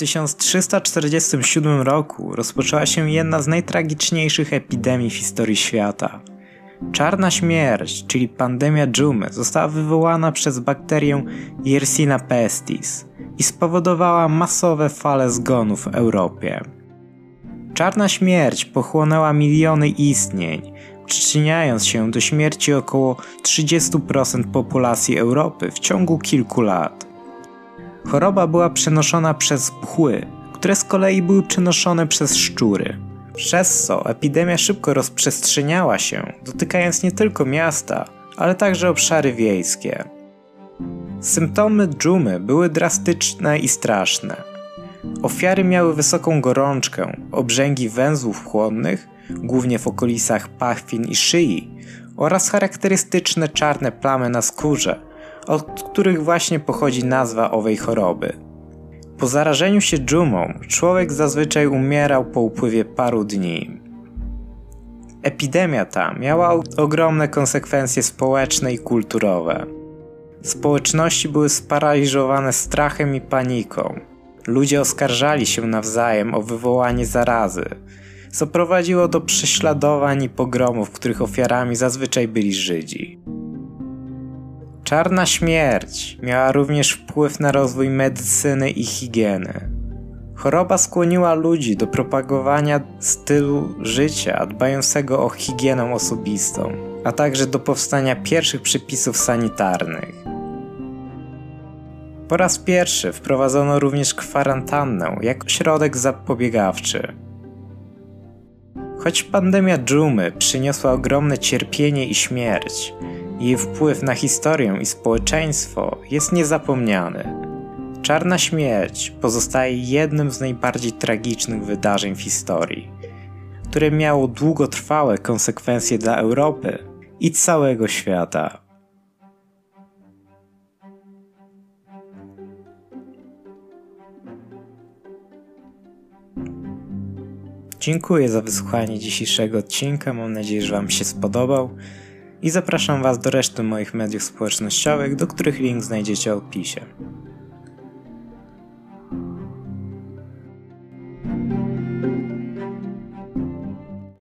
1347 roku rozpoczęła się jedna z najtragiczniejszych epidemii w historii świata. Czarna śmierć, czyli pandemia dżumy, została wywołana przez bakterię Yersina pestis i spowodowała masowe fale zgonów w Europie. Czarna śmierć pochłonęła miliony istnień, przyczyniając się do śmierci około 30% populacji Europy w ciągu kilku lat. Choroba była przenoszona przez pchły, które z kolei były przenoszone przez szczury. Przez co epidemia szybko rozprzestrzeniała się, dotykając nie tylko miasta, ale także obszary wiejskie. Symptomy dżumy były drastyczne i straszne. Ofiary miały wysoką gorączkę, obrzęgi węzłów chłonnych, głównie w okolicach pachwin i szyi, oraz charakterystyczne czarne plamy na skórze, od których właśnie pochodzi nazwa owej choroby. Po zarażeniu się dżumą człowiek zazwyczaj umierał po upływie paru dni. Epidemia ta miała ogromne konsekwencje społeczne i kulturowe. Społeczności były sparaliżowane strachem i paniką. Ludzie oskarżali się nawzajem o wywołanie zarazy, co prowadziło do prześladowań i pogromów, których ofiarami zazwyczaj byli Żydzi. Czarna śmierć miała również wpływ na rozwój medycyny i higieny. Choroba skłoniła ludzi do propagowania stylu życia dbającego o higienę osobistą, a także do powstania pierwszych przepisów sanitarnych. Po raz pierwszy wprowadzono również kwarantannę jako środek zapobiegawczy. Choć pandemia dżumy przyniosła ogromne cierpienie i śmierć, jej wpływ na historię i społeczeństwo jest niezapomniany. Czarna śmierć pozostaje jednym z najbardziej tragicznych wydarzeń w historii, które miało długotrwałe konsekwencje dla Europy i całego świata. Dziękuję za wysłuchanie dzisiejszego odcinka. Mam nadzieję, że Wam się spodobał. I zapraszam Was do reszty moich mediów społecznościowych, do których link znajdziecie w opisie.